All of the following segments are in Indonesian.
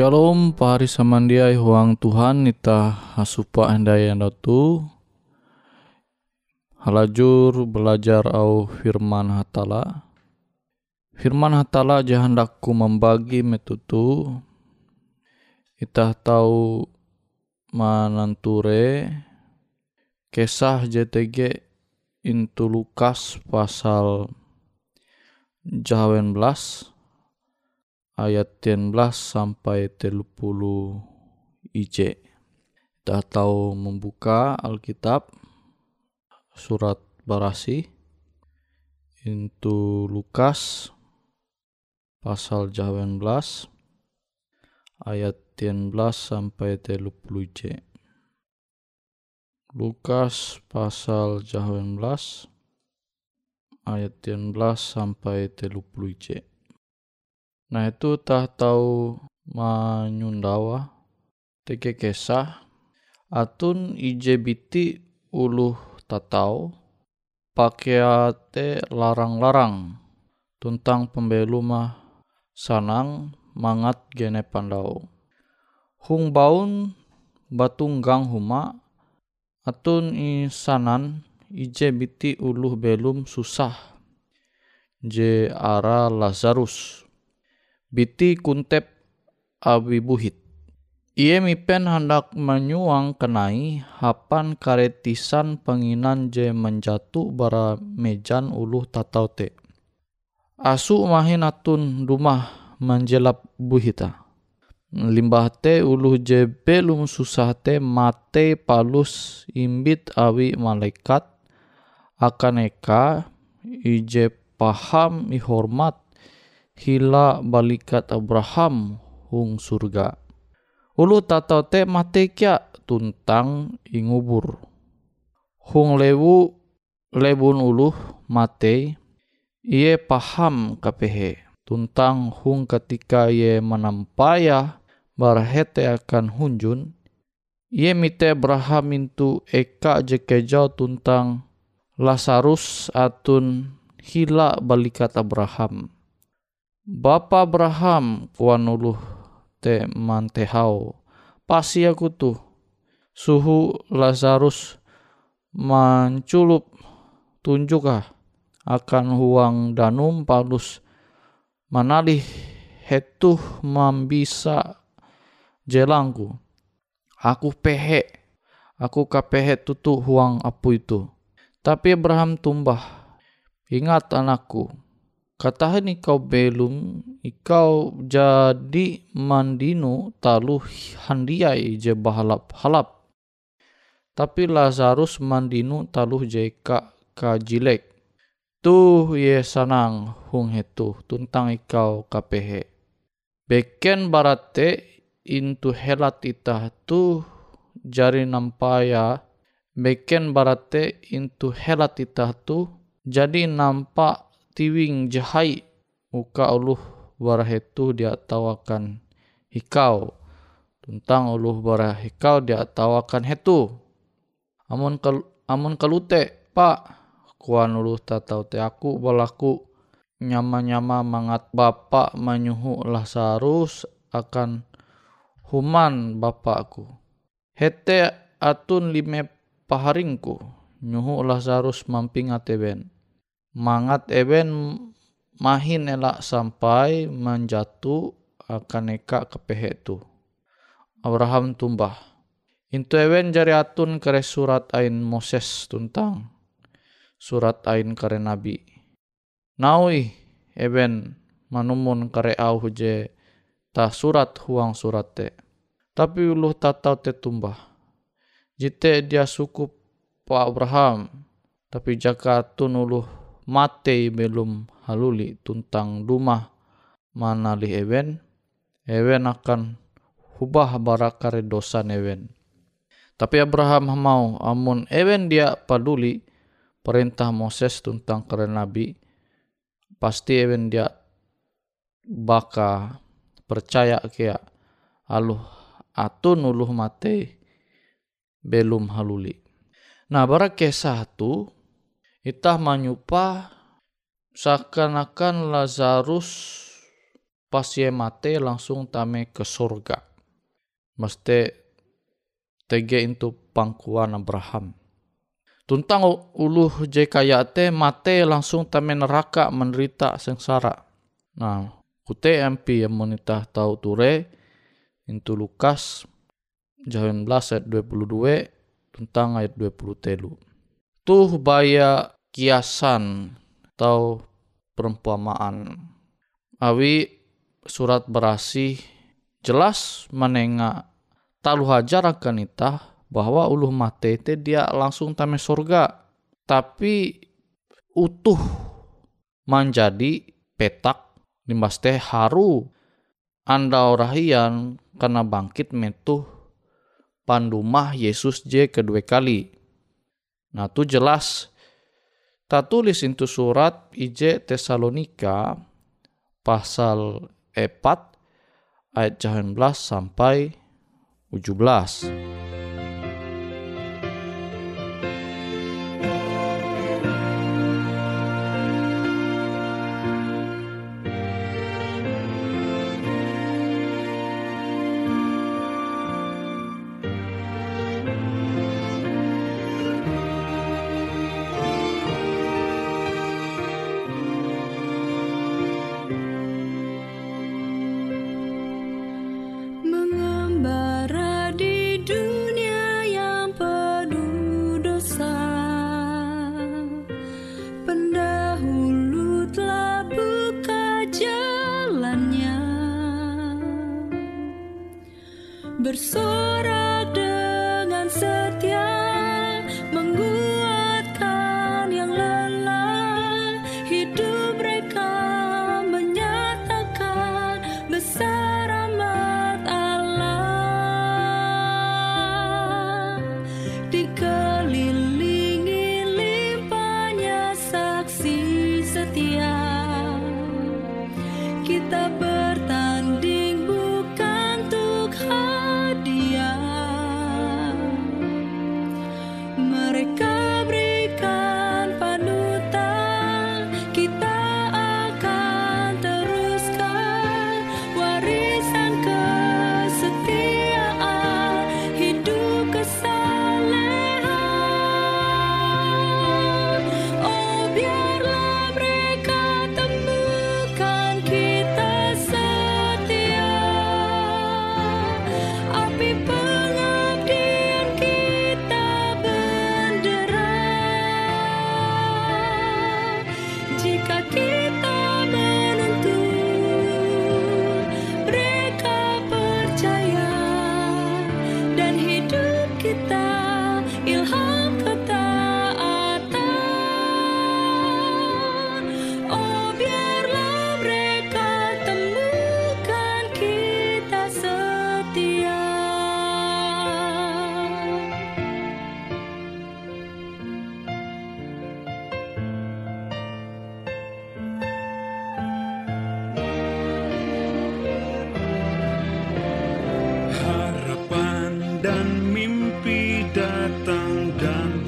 Shalom pari samandiai huang Tuhan nita hasupa andai tu halajur belajar au firman hatala. Firman hatala jahandakku membagi metutu. Itah tahu mananture. Kisah JTG intu Lukas pasal jawen belas ayat 11 sampai 30 IC. Kita tahu membuka Alkitab surat Barasi itu Lukas pasal 19 ayat 13 sampai 30 J. Lukas pasal 18 ayat 13 sampai 30 J. Nah itu tak tahu menyundawa teke kesah atun ijebiti uluh tatau pakeate larang-larang tentang pembelu mah sanang mangat gene pandau. Hung baun batunggang huma atun sanan ije biti uluh belum susah je ara Lazarus. Biti kuntep abi buhit. Ie mipen hendak menyuang kenai hapan karetisan penginan je menjatu bara mejan uluh tatau te. Asu mahin atun rumah menjelap buhita. Limbah te uluh je belum susah te mate palus imbit awi malaikat akan eka ije paham ihormat hila balikat Abraham hung surga ulu tatau te mate kya tuntang ingubur. Hung lewu lebun ulu mate iye paham kapehe tuntang hung ketika ye menampaya barhete akan hunjun iye mite Abraham intu eka jekejau tuntang Lazarus atun hila balikat Abraham. Bapa Abraham kuan uluh te mantehau. Pasti aku tuh suhu Lazarus menculup tunjuk ah akan huang danum palus manalih hetuh mambisa jelangku. Aku pehe, aku kapehe tutu huang apu itu. Tapi Abraham tumbah, ingat anakku, katahan ikau belum ikau jadi mandinu talu handiai je bahalap halap. Tapi Lazarus mandinu taluh jeka kajilek. Tuh ye sanang hung hetu tuntang ikau kapehe. Beken barate intu helat itah tu jari nampaya. Beken barate intu helat itah tu jadi nampak tiwing jahai muka uluh barahetu dia tawakan hikau. Tentang uluh barah hikau dia tawakan hetu amun kal amun kalute pak kuan uluh tatau te aku balaku. Nyama-nyama mangat bapak menyuhu Lazarus akan human bapakku. Hete atun lime paharingku nyuhu Lazarus mamping ateben mangat eben mahin elak sampai menjatuh akan eka kepehe tu. Abraham tumbah. Intu ewen jari atun kare surat ain Moses tuntang surat ain kare nabi. Naui eben manumun kare au je ta surat huang surat te. Tapi uluh tatau te tumbah. Jite dia suku pa Abraham. Tapi jaka atun uluh mate belum haluli tuntang rumah mana li ewen. Ewen akan hubah barakare dosa ewen. Tapi Abraham mau amun ewen dia paduli perintah Moses tentang kare nabi pasti ewen dia baka percaya kia aluh atun uluh mate belum haluli. Nah barak kesah tu Itah manyupa seakan-akan Lazarus pas ye mate langsung tame ke surga. Mesti tege itu pangkuan Abraham. Tuntang uluh je kaya te mate langsung tame neraka menderita sengsara. Nah, kute MP yang monita tahu ture itu Lukas 19 ayat 22 tentang ayat 20 telu tuh baya kiasan atau perumpamaan. Awi surat berasi jelas menengah talu hajar akan itah bahwa uluh mate te dia langsung tame surga. Tapi utuh menjadi petak limbas teh haru anda orahian karena bangkit metuh pandumah Yesus je kedua kali. Nah tu jelas tak tulis itu surat IJ Tesalonika pasal 4 ayat 19 sampai 17.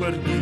Kita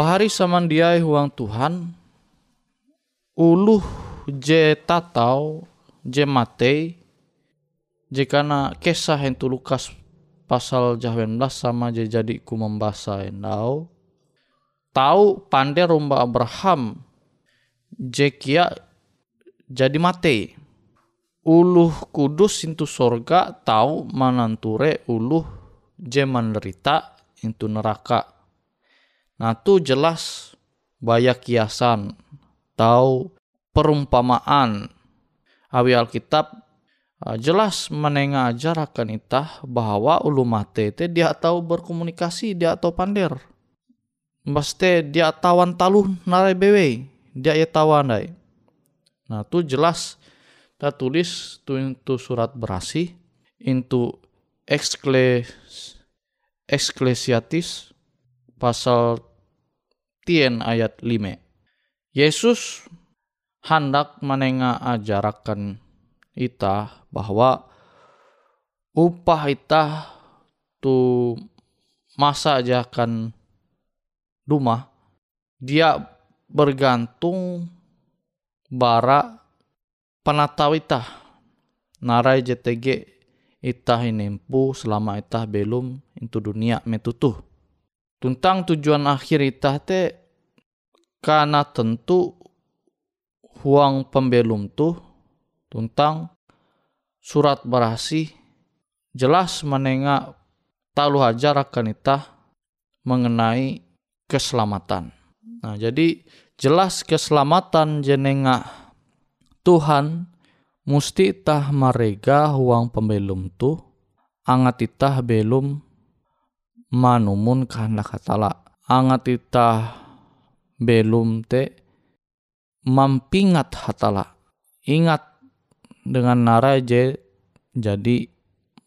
Pahari samandiai huang Tuhan uluh je tatau je matei jika na kisah yang Lukas pasal jahwen belas sama jadi ku membasa endau tahu pandai rumba Abraham jekia jadi mate uluh kudus into sorga tahu mananture uluh je menderita into neraka. Nah tu jelas baya kiasan tahu perumpamaan. Awi Alkitab jelas menengah akan itah bahwa ulu mate te dia tahu berkomunikasi dia tahu pander. Mesti dia tawan taluh narai bewe dia ya tawan dai. Nah tu jelas kita tulis tu itu surat berasi into ekskles Ekklesiatis pasal tien ayat 5 Yesus hendak menengah ajarakan ita bahwa upah ita tu masa aja akan rumah dia bergantung bara penatau ita narai JTG itah inempu selama itah belum itu dunia metutuh tentang tujuan akhir itah te karena tentu huang pembelum tuh tentang surat berasi jelas menengah talu hajar akan itah mengenai keselamatan. Nah, jadi jelas keselamatan jenenga Tuhan musti itah marega huang pembelum tuh angat itah belum manumun kehendak hatala angat itah belum te mampingat hatala. Ingat dengan naraje jadi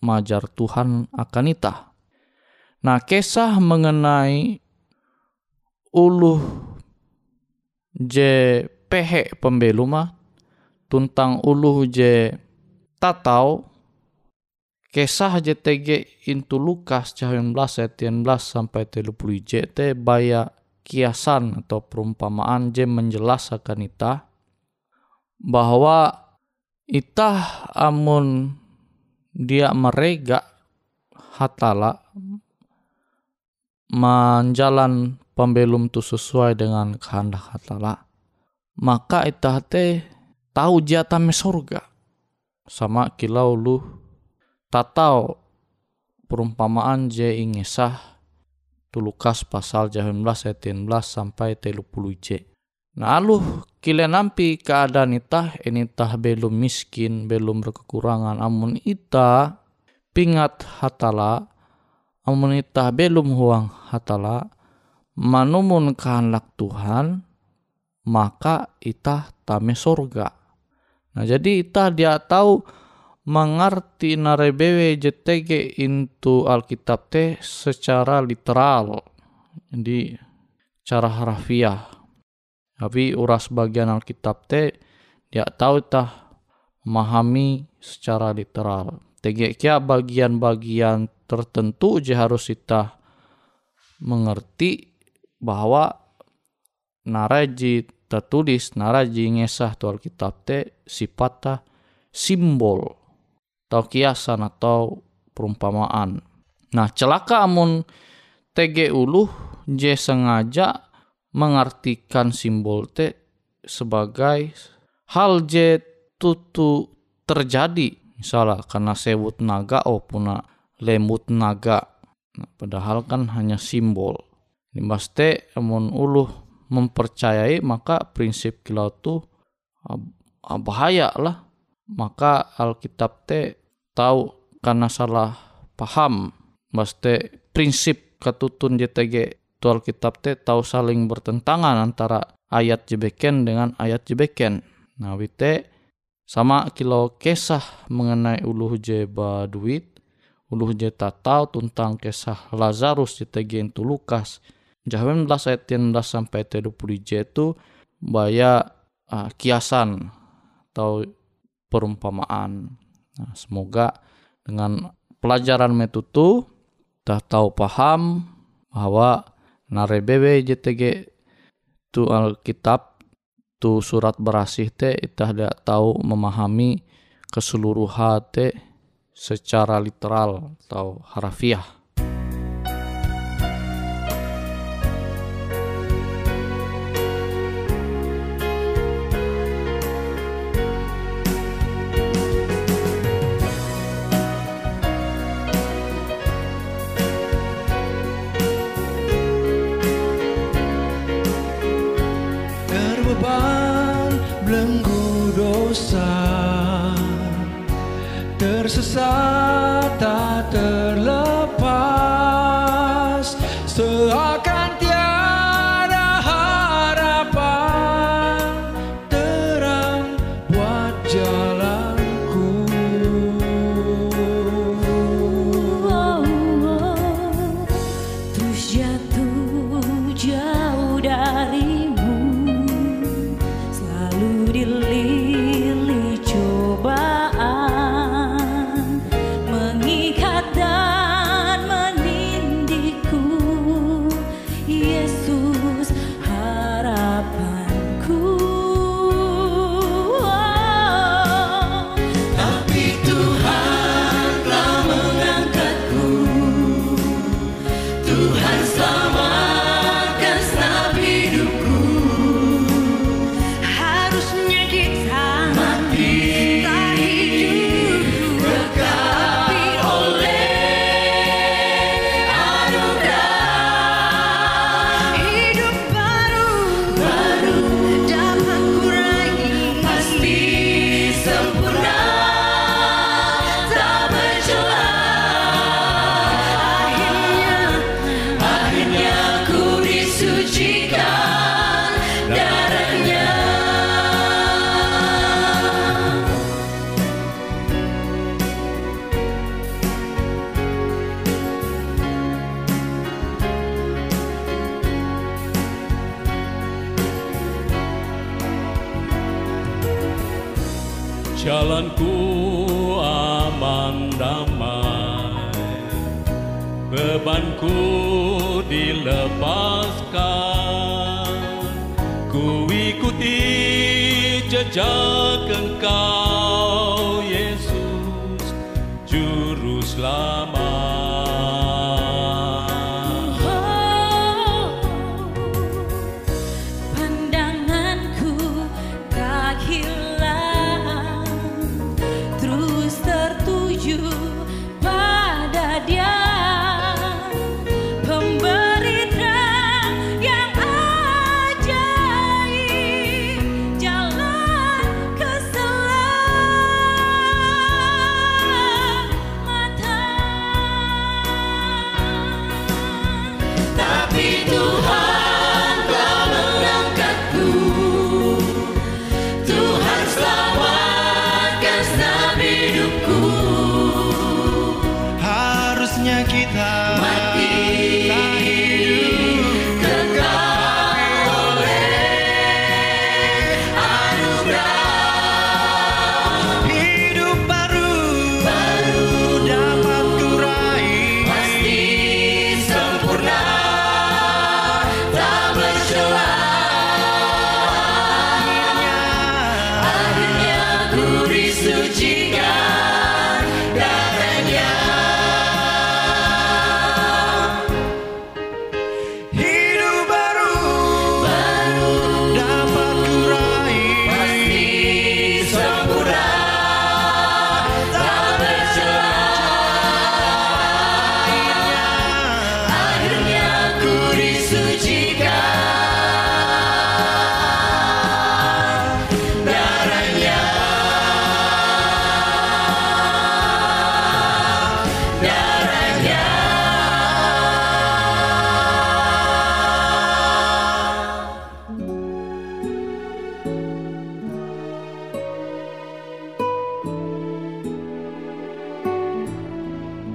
majar Tuhan akan ita. Nah, kisah mengenai uluh je pehe pembeluma tuntang uluh je tatau kisah JTG intu Lukas 19 ayat 11 sampai 30 JT baya kiasan atau perumpamaan je menjelaskan ita bahwa ita amun dia merega hatala menjalan pembelum tu sesuai dengan kehendak hatala maka ita te tahu jatah surga sama kilau lu tatau perumpamaan je ingesah tu Lukas pasal 19 ayat 11 sampai 30 c. Aluh kile nampi keadaan itah ini tah belum miskin belum berkekurangan amun ita pingat hatala amun ita belum huang hatala manumun kehendak Tuhan maka ita tame sorga. Nah jadi ita dia tahu mengerti narebewe JTG into Alkitab teh secara literal. Jadi cara harafiah. Tapi uras bagian Alkitab teh dia tahu tah memahami secara literal. TG kia bagian-bagian tertentu je harus kita mengerti bahwa naraji tertulis naraji ngesah tu Alkitab teh sifatnya simbol atau kiasan atau perumpamaan. Nah, celaka amun TG uluh J sengaja mengartikan simbol T sebagai hal J tutu terjadi. Misalnya karena sewut naga oh puna lemut naga. Nah, padahal kan hanya simbol. Ini pasti amun uluh mempercayai maka prinsip kilau tu ah, bahaya lah. Maka Alkitab te tahu karena salah paham. Mesti prinsip ketutun JTG tual kitab te tahu saling bertentangan antara ayat jebeken dengan ayat jebeken. Nah wite sama kilo kisah mengenai uluh je duit uluh je tahu tentang kisah Lazarus JTG itu Lukas. Jahem belas ayat 11 sampai 20 J itu baya uh, kiasan atau perumpamaan. Nah, semoga dengan pelajaran metutu dah tahu paham bahwa narebebe JTG tu Alkitab tu surat berasih te itah tidak tahu memahami keseluruhan te secara literal atau harafiah.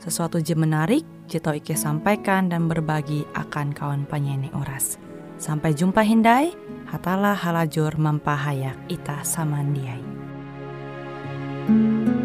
sesuatu je menarik, Jito Ike sampaikan dan berbagi akan kawan penyanyi oras. Sampai jumpa Hindai, hatalah halajur mempahayak ita samandiai. thank you